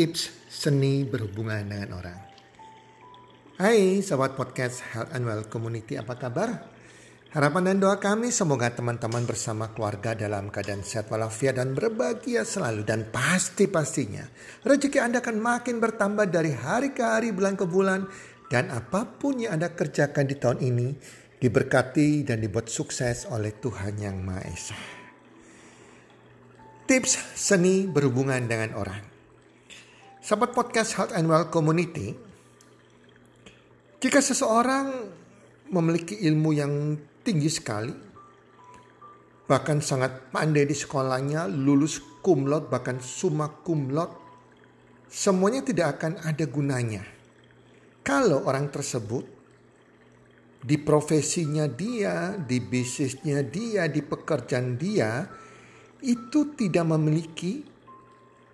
tips seni berhubungan dengan orang. Hai sahabat podcast Health and Well Community apa kabar? Harapan dan doa kami semoga teman-teman bersama keluarga dalam keadaan sehat walafiat dan berbahagia selalu. Dan pasti-pastinya rezeki Anda akan makin bertambah dari hari ke hari, bulan ke bulan. Dan apa pun yang Anda kerjakan di tahun ini diberkati dan dibuat sukses oleh Tuhan Yang Maha Esa. Tips seni berhubungan dengan orang. Sahabat podcast Health and Well Community, jika seseorang memiliki ilmu yang tinggi sekali, bahkan sangat pandai di sekolahnya, lulus cum laude, bahkan summa cum laude, semuanya tidak akan ada gunanya. Kalau orang tersebut di profesinya dia, di bisnisnya dia, di pekerjaan dia, itu tidak memiliki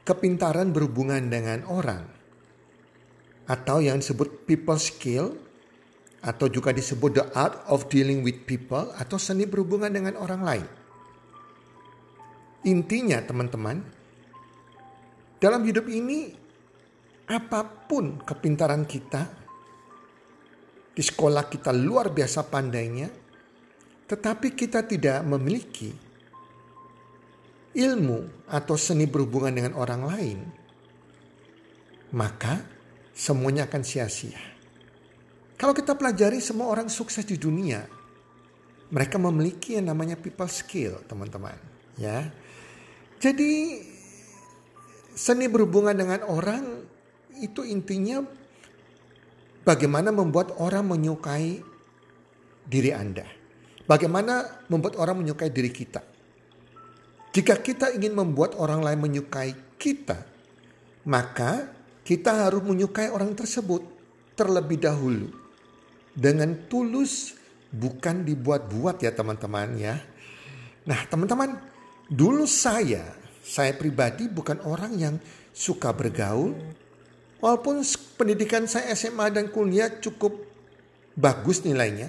kepintaran berhubungan dengan orang. Atau yang disebut people skill, atau juga disebut the art of dealing with people atau seni berhubungan dengan orang lain. Intinya teman-teman, dalam hidup ini apa pun kepintaran kita, di sekolah kita luar biasa pandainya, tetapi kita tidak memiliki ilmu atau seni berhubungan dengan orang lain, maka semuanya akan sia-sia. Kalau kita pelajari semua orang sukses di dunia, mereka memiliki yang namanya people skill, teman-teman. Ya, jadi seni berhubungan dengan orang itu intinya bagaimana membuat orang menyukai diri Anda. Bagaimana membuat orang menyukai diri kita. Jika kita ingin membuat orang lain menyukai kita, maka kita harus menyukai orang tersebut terlebih dahulu dengan tulus bukan dibuat-buat ya teman-teman ya. Nah teman-teman dulu saya, saya pribadi bukan orang yang suka bergaul. Walaupun pendidikan saya SMA dan kuliah cukup bagus nilainya.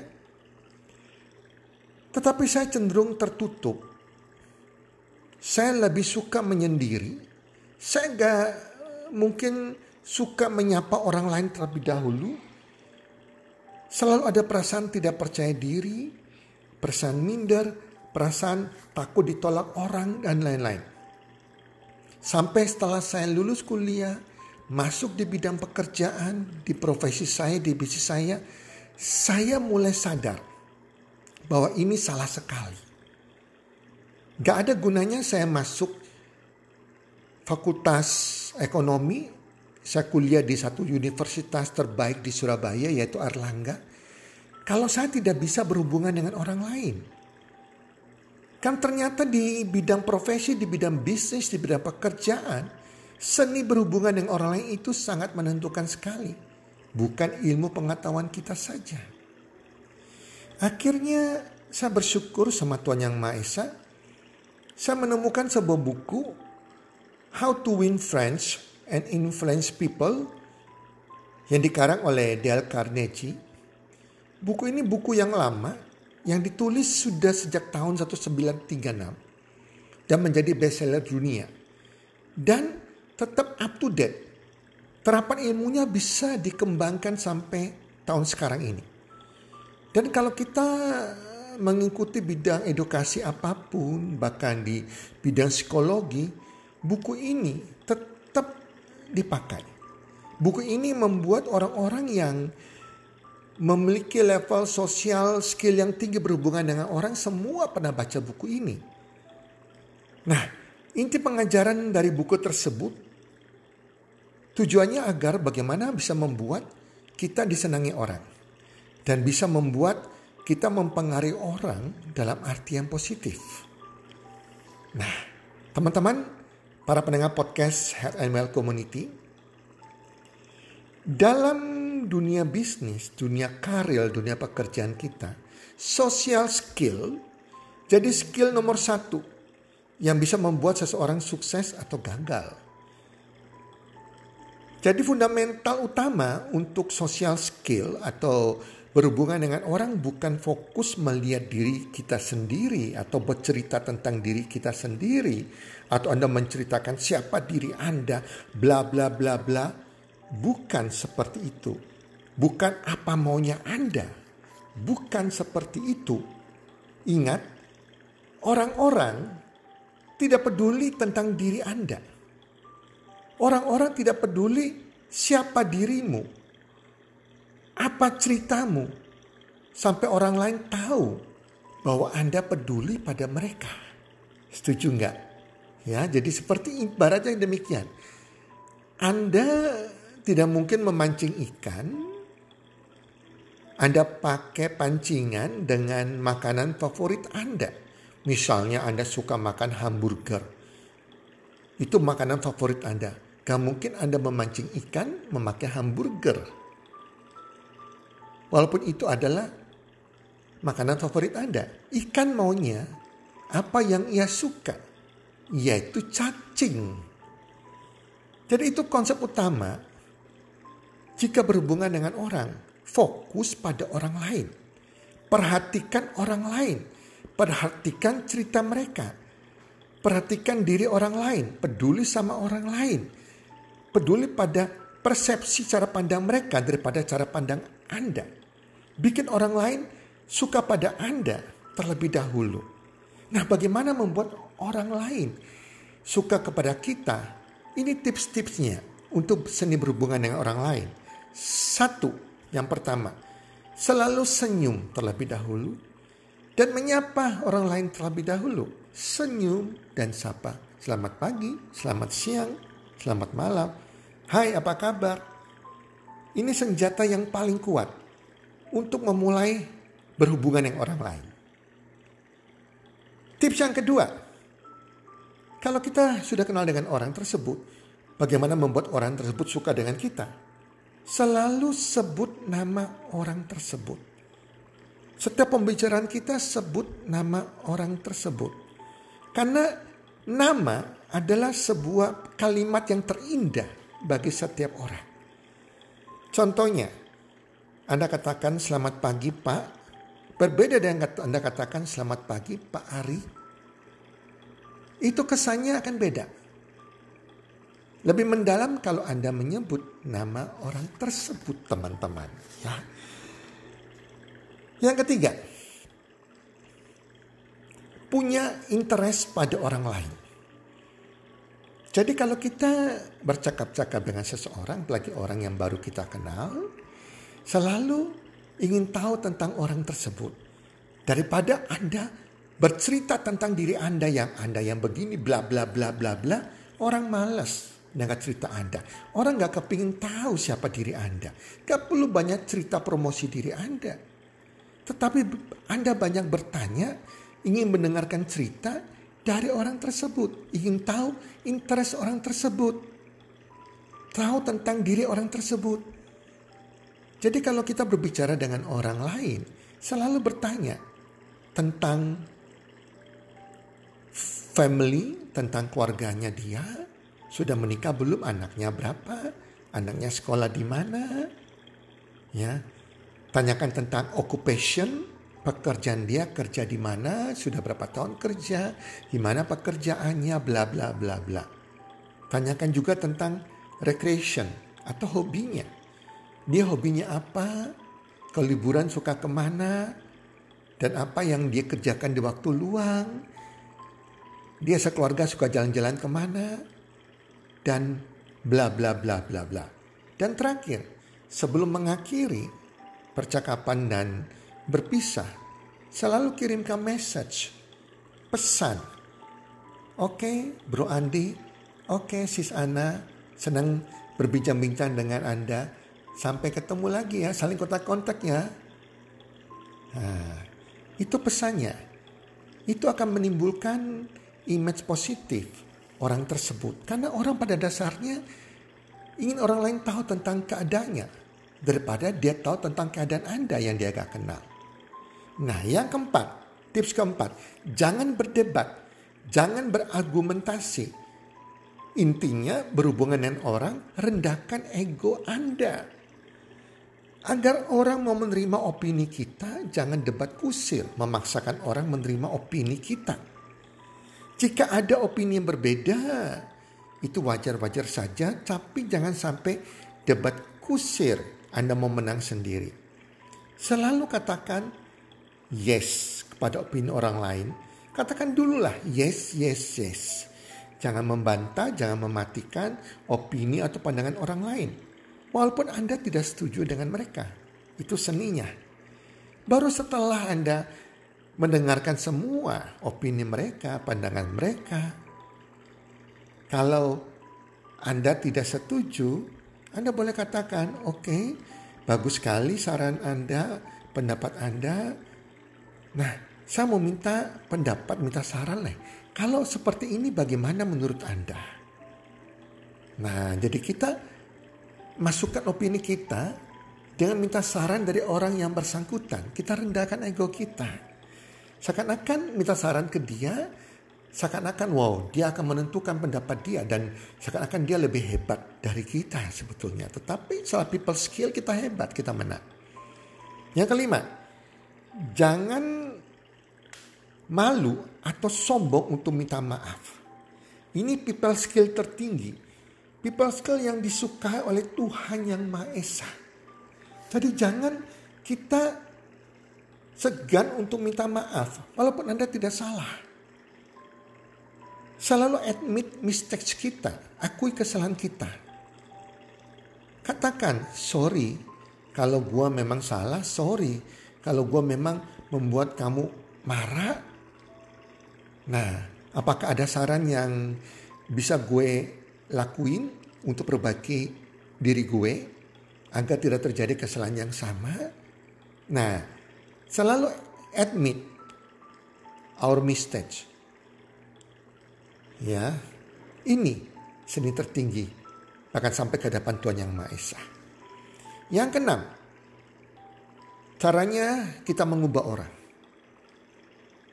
Tetapi saya cenderung tertutup. Saya lebih suka menyendiri. Saya gak mungkin suka menyapa orang lain terlebih dahulu Selalu ada perasaan tidak percaya diri, perasaan minder, perasaan takut ditolak orang, dan lain-lain. Sampai setelah saya lulus kuliah, masuk di bidang pekerjaan, di profesi saya, di bisnis saya, saya mulai sadar bahwa ini salah sekali. Gak ada gunanya saya masuk fakultas ekonomi saya kuliah di satu universitas terbaik di Surabaya yaitu Erlangga. Kalau saya tidak bisa berhubungan dengan orang lain. Kan ternyata di bidang profesi, di bidang bisnis, di bidang pekerjaan, seni berhubungan dengan orang lain itu sangat menentukan sekali. Bukan ilmu pengetahuan kita saja. Akhirnya saya bersyukur sama Tuhan Yang Maha Esa. Saya menemukan sebuah buku How to Win Friends and Influence People yang dikarang oleh Dale Carnegie. Buku ini buku yang lama yang ditulis sudah sejak tahun 1936 dan menjadi bestseller dunia. Dan tetap up to date. Terapan ilmunya bisa dikembangkan sampai tahun sekarang ini. Dan kalau kita mengikuti bidang edukasi apa pun, bahkan di bidang psikologi, buku ini tetap dipakai. Buku ini membuat orang-orang yang memiliki level sosial skill yang tinggi berhubungan dengan orang semua pernah baca buku ini. Nah, inti pengajaran dari buku tersebut tujuannya agar bagaimana bisa membuat kita disenangi orang dan bisa membuat kita mempengaruhi orang dalam arti yang positif. Nah, teman-teman, para pendengar podcast and Well Community, dalam dunia bisnis, dunia karir, dunia pekerjaan kita, social skill jadi skill nomor satu yang bisa membuat seseorang sukses atau gagal. Jadi fundamental utama untuk social skill atau berhubungan dengan orang bukan fokus melihat diri kita sendiri atau bercerita tentang diri kita sendiri. Atau Anda menceritakan siapa diri Anda bla bla bla bla. Bukan seperti itu. Bukan apa maunya Anda. Bukan seperti itu. Ingat orang-orang tidak peduli tentang diri Anda. Orang-orang tidak peduli siapa dirimu apa ceritamu? Sampai orang lain tahu bahwa Anda peduli pada mereka. Setuju nggak? Ya, jadi seperti ibaratnya demikian. Anda tidak mungkin memancing ikan. Anda pakai pancingan dengan makanan favorit Anda. Misalnya Anda suka makan hamburger. Itu makanan favorit Anda. Gak mungkin Anda memancing ikan memakai hamburger Walaupun itu adalah makanan favorit Anda. Ikan maunya apa yang ia suka, yaitu cacing. Jadi itu konsep utama jika berhubungan dengan orang, fokus pada orang lain. Perhatikan orang lain, perhatikan cerita mereka. Perhatikan diri orang lain, peduli sama orang lain. Peduli pada persepsi cara pandang mereka daripada cara pandang Anda bikin orang lain suka pada Anda terlebih dahulu. Nah, bagaimana membuat orang lain suka kepada kita? Ini tips-tipsnya untuk seni berhubungan dengan orang lain. Satu, yang pertama, selalu senyum terlebih dahulu dan menyapa orang lain terlebih dahulu. Senyum dan sapa. Selamat pagi, selamat siang, selamat malam. Hai, apa kabar? Ini senjata yang paling kuat untuk memulai berhubungan dengan orang lain. Tips yang kedua, kalau kita sudah kenal dengan orang tersebut, bagaimana membuat orang tersebut suka dengan kita? Selalu sebut nama orang tersebut. Setiap pembicaraan kita sebut nama orang tersebut. Karena nama adalah sebuah kalimat yang terindah bagi setiap orang. Contohnya, anda katakan selamat pagi Pak. Berbeda dengan Anda katakan selamat pagi Pak Ari. Itu kesannya akan beda. Lebih mendalam kalau Anda menyebut nama orang tersebut teman-teman. Ya. Yang ketiga, punya interest pada orang lain. Jadi kalau kita bercakap-cakap dengan seseorang, apalagi orang yang baru kita kenal, selalu ingin tahu tentang orang tersebut. Daripada Anda bercerita tentang diri Anda yang Anda yang begini bla bla bla bla bla, orang malas dengan cerita Anda. Orang gak kepingin tahu siapa diri Anda. Gak perlu banyak cerita promosi diri Anda. Tetapi Anda banyak bertanya, ingin mendengarkan cerita dari orang tersebut. Ingin tahu interest orang tersebut. Tahu tentang diri orang tersebut. Jadi kalau kita berbicara dengan orang lain, selalu bertanya tentang family, tentang keluarganya dia, sudah menikah belum, anaknya berapa, anaknya sekolah di mana, ya. Tanyakan tentang occupation, pekerjaan dia kerja di mana, sudah berapa tahun kerja, gimana pekerjaannya, bla bla bla bla. Tanyakan juga tentang recreation atau hobinya dia hobinya apa, liburan suka ke mana, dan apa yang dia kerjakan di waktu luang. Dia sekeluarga suka jalan-jalan ke mana, dan bla bla bla bla bla. Dan terakhir, sebelum mengakhiri percakapan dan berpisah, selalu kirimkan message, pesan. Oke, okay, Bro Andi, oke okay, Sis Ana, senang berbincang-bincang dengan Anda. Sampai ketemu lagi ya, saling kontak-kontak ya. Nah, itu pesannya. Itu akan menimbulkan image positif orang tersebut. Karena orang pada dasarnya ingin orang lain tahu tentang keadaannya. Daripada dia tahu tentang keadaan Anda yang dia gak kenal. Nah yang keempat, tips keempat. Jangan berdebat. Jangan berargumentasi. Intinya berhubungan dengan orang, rendahkan ego Anda. Agar orang mau menerima opini kita, jangan debat kusir, memaksakan orang menerima opini kita. Jika ada opini yang berbeda, itu wajar-wajar saja, tapi jangan sampai debat kusir. Anda mau menang sendiri. Selalu katakan yes kepada opini orang lain. Katakan dululah yes, yes, yes. Jangan membantah, jangan mematikan opini atau pandangan orang lain. Walaupun Anda tidak setuju dengan mereka. Itu seninya. Baru setelah Anda mendengarkan semua opini mereka, pandangan mereka. Kalau Anda tidak setuju, Anda boleh katakan, oke, okay, bagus sekali saran Anda, pendapat Anda. Nah, saya mau minta pendapat, minta saran nih. Kalau seperti ini bagaimana menurut Anda? Nah, jadi kita masukkan opini kita dengan minta saran dari orang yang bersangkutan. Kita rendahkan ego kita. Seakan-akan minta saran ke dia, seakan-akan wow dia akan menentukan pendapat dia dan seakan-akan dia lebih hebat dari kita sebetulnya. Tetapi salah people skill kita hebat, kita menang. Yang kelima, jangan malu atau sombong untuk minta maaf. Ini people skill tertinggi People skill yang disukai oleh Tuhan yang Maha Esa. Jadi jangan kita segan untuk minta maaf walaupun Anda tidak salah. Selalu admit mistakes kita, akui kesalahan kita. Katakan sorry kalau gua memang salah, sorry kalau gua memang membuat kamu marah. Nah, apakah ada saran yang bisa gue lakuin untuk perbaiki diri gue agar tidak terjadi kesalahan yang sama. Nah, selalu admit our mistakes. Ya, ini seni tertinggi akan sampai ke hadapan Tuhan Yang Maha Esa. Yang keenam, caranya kita mengubah orang.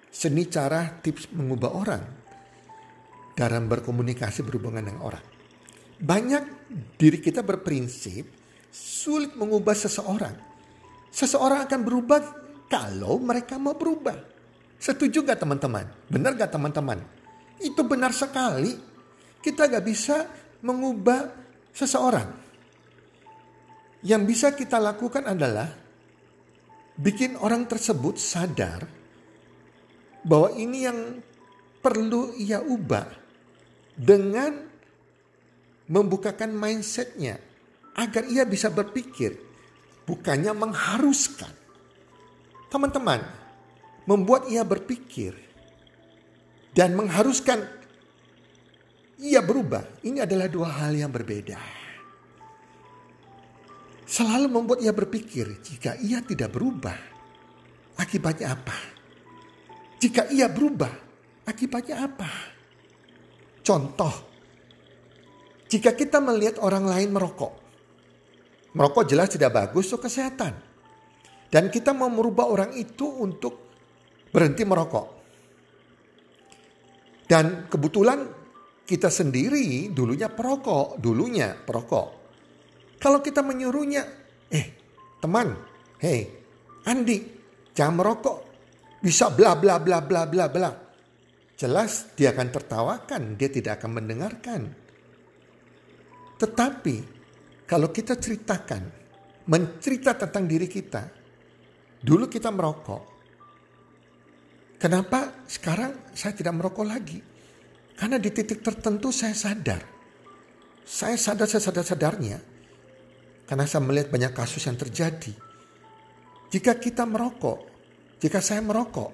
Seni cara tips mengubah orang dalam berkomunikasi berhubungan dengan orang. Banyak diri kita berprinsip sulit mengubah seseorang. Seseorang akan berubah kalau mereka mau berubah. Setuju gak teman-teman? Benar gak teman-teman? Itu benar sekali. Kita gak bisa mengubah seseorang. Yang bisa kita lakukan adalah bikin orang tersebut sadar bahwa ini yang perlu ia ubah dengan membukakan mindsetnya agar ia bisa berpikir bukannya mengharuskan. Teman-teman, membuat ia berpikir dan mengharuskan ia berubah. Ini adalah dua hal yang berbeda. Selalu membuat ia berpikir jika ia tidak berubah, akibatnya apa? Jika ia berubah, akibatnya apa? Contoh, jika kita melihat orang lain merokok, merokok jelas tidak bagus untuk kesehatan. Dan kita mau merubah orang itu untuk berhenti merokok. Dan kebetulan kita sendiri dulunya perokok, dulunya perokok. Kalau kita menyuruhnya, eh teman, hei Andi, jangan merokok, bisa bla bla bla bla bla bla. Jelas dia akan tertawakan, dia tidak akan mendengarkan. Tetapi kalau kita ceritakan, mencerita tentang diri kita, dulu kita merokok. Kenapa sekarang saya tidak merokok lagi? Karena di titik tertentu saya sadar. Saya sadar sesadar-sadarnya. Karena saya melihat banyak kasus yang terjadi. Jika kita merokok, jika saya merokok,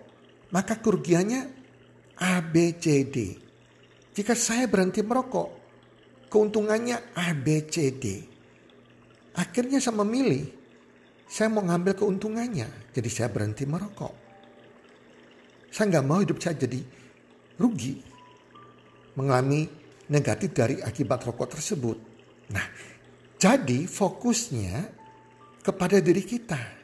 maka kerugiannya A, B, C, D. Jika saya berhenti merokok, keuntungannya A, B, C, D. Akhirnya saya memilih, saya mau ngambil keuntungannya. Jadi saya berhenti merokok. Saya nggak mau hidup saya jadi rugi. Mengalami negatif dari akibat rokok tersebut. Nah, jadi fokusnya kepada diri kita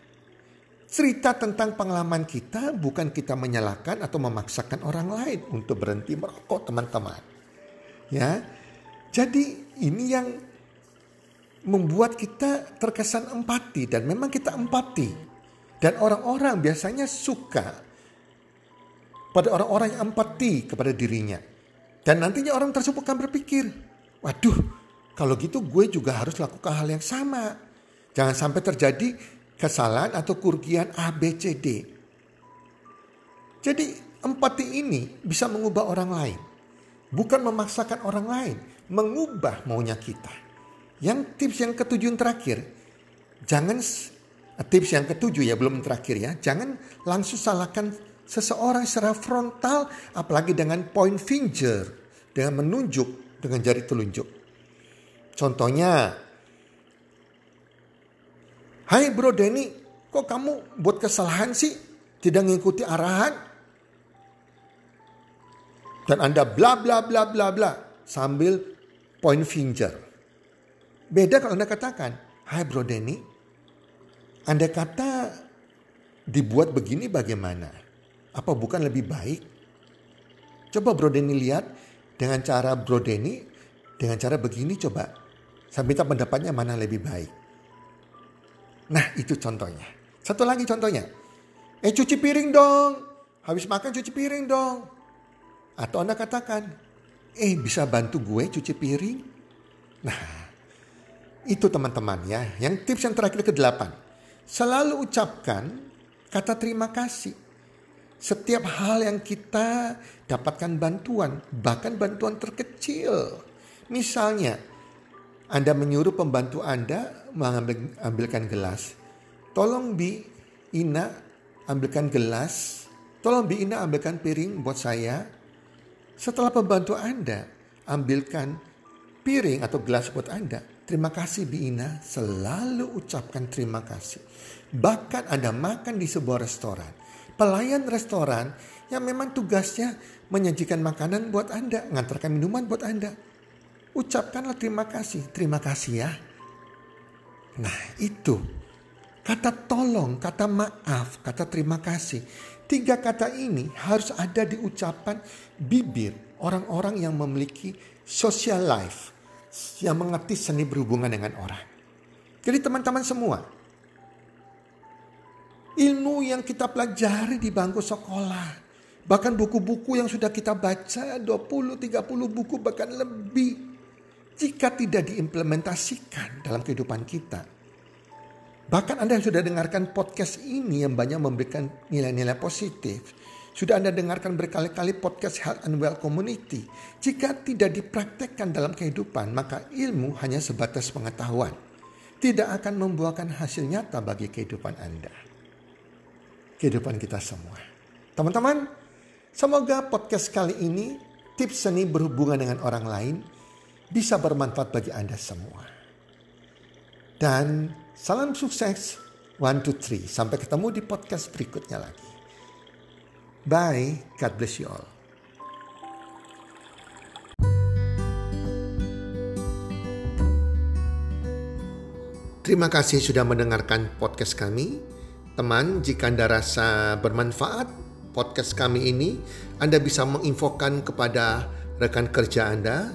cerita tentang pengalaman kita bukan kita menyalahkan atau memaksakan orang lain untuk berhenti merokok teman-teman. Ya. Jadi ini yang membuat kita terkesan empati dan memang kita empati. Dan orang-orang biasanya suka pada orang-orang yang empati kepada dirinya. Dan nantinya orang tersebut akan berpikir, waduh kalau gitu gue juga harus lakukan hal yang sama. Jangan sampai terjadi kesalahan atau kerugian A, B, C, D. Jadi empati ini bisa mengubah orang lain. Bukan memaksakan orang lain, mengubah maunya kita. Yang tips yang ketujuh yang terakhir, jangan tips yang ketujuh ya belum terakhir ya, jangan langsung salahkan seseorang secara frontal apalagi dengan point finger, dengan menunjuk dengan jari telunjuk. Contohnya, Hai bro Denny, kok kamu buat kesalahan sih? Tidak mengikuti arahan? Dan Anda bla bla bla bla bla sambil point finger. Beda kalau Anda katakan, Hai bro Denny, Anda kata dibuat begini bagaimana? Apa bukan lebih baik? Coba Bro Denny lihat dengan cara Bro Denny, dengan cara begini coba. Saya minta pendapatnya mana lebih baik. Nah itu contohnya. Satu lagi contohnya. Eh cuci piring dong. Habis makan cuci piring dong. Atau Anda katakan, eh bisa bantu gue cuci piring? Nah itu teman-teman ya. Yang tips yang terakhir ke-8. Selalu ucapkan kata terima kasih. Setiap hal yang kita dapatkan bantuan, bahkan bantuan terkecil. Misalnya, Anda menyuruh pembantu Anda mengambil ambilkan gelas. Tolong Bi Ina ambilkan gelas. Tolong Bi Ina ambilkan piring buat saya. Setelah pembantu Anda ambilkan piring atau gelas buat Anda, terima kasih Bi Ina, selalu ucapkan terima kasih. Bahkan Anda makan di sebuah restoran, pelayan restoran yang memang tugasnya menyajikan makanan buat Anda, mengantarkan minuman buat Anda. Ucapkanlah terima kasih, terima kasih ya. Nah itu, kata tolong, kata maaf, kata terima kasih. Tiga kata ini harus ada di ucapan bibir orang-orang yang memiliki social life. Yang mengerti seni berhubungan dengan orang. Jadi teman-teman semua, ilmu yang kita pelajari di bangku sekolah. Bahkan buku-buku yang sudah kita baca 20-30 buku bahkan lebih. Jika tidak diimplementasikan dalam kehidupan kita. Bahkan Anda yang sudah dengarkan podcast ini yang banyak memberikan nilai-nilai positif. Sudah Anda dengarkan berkali-kali podcast Health and Well Community. Jika tidak dipraktekkan dalam kehidupan, maka ilmu hanya sebatas pengetahuan. Tidak akan membuahkan hasil nyata bagi kehidupan Anda kehidupan kita semua. Teman-teman, semoga podcast kali ini tips seni berhubungan dengan orang lain bisa bermanfaat bagi Anda semua. Dan salam sukses one two three. Sampai ketemu di podcast berikutnya lagi. Bye, God bless you all. Terima kasih sudah mendengarkan podcast kami. Teman, jika Anda rasa bermanfaat podcast kami ini, Anda bisa menginfokan kepada rekan kerja Anda,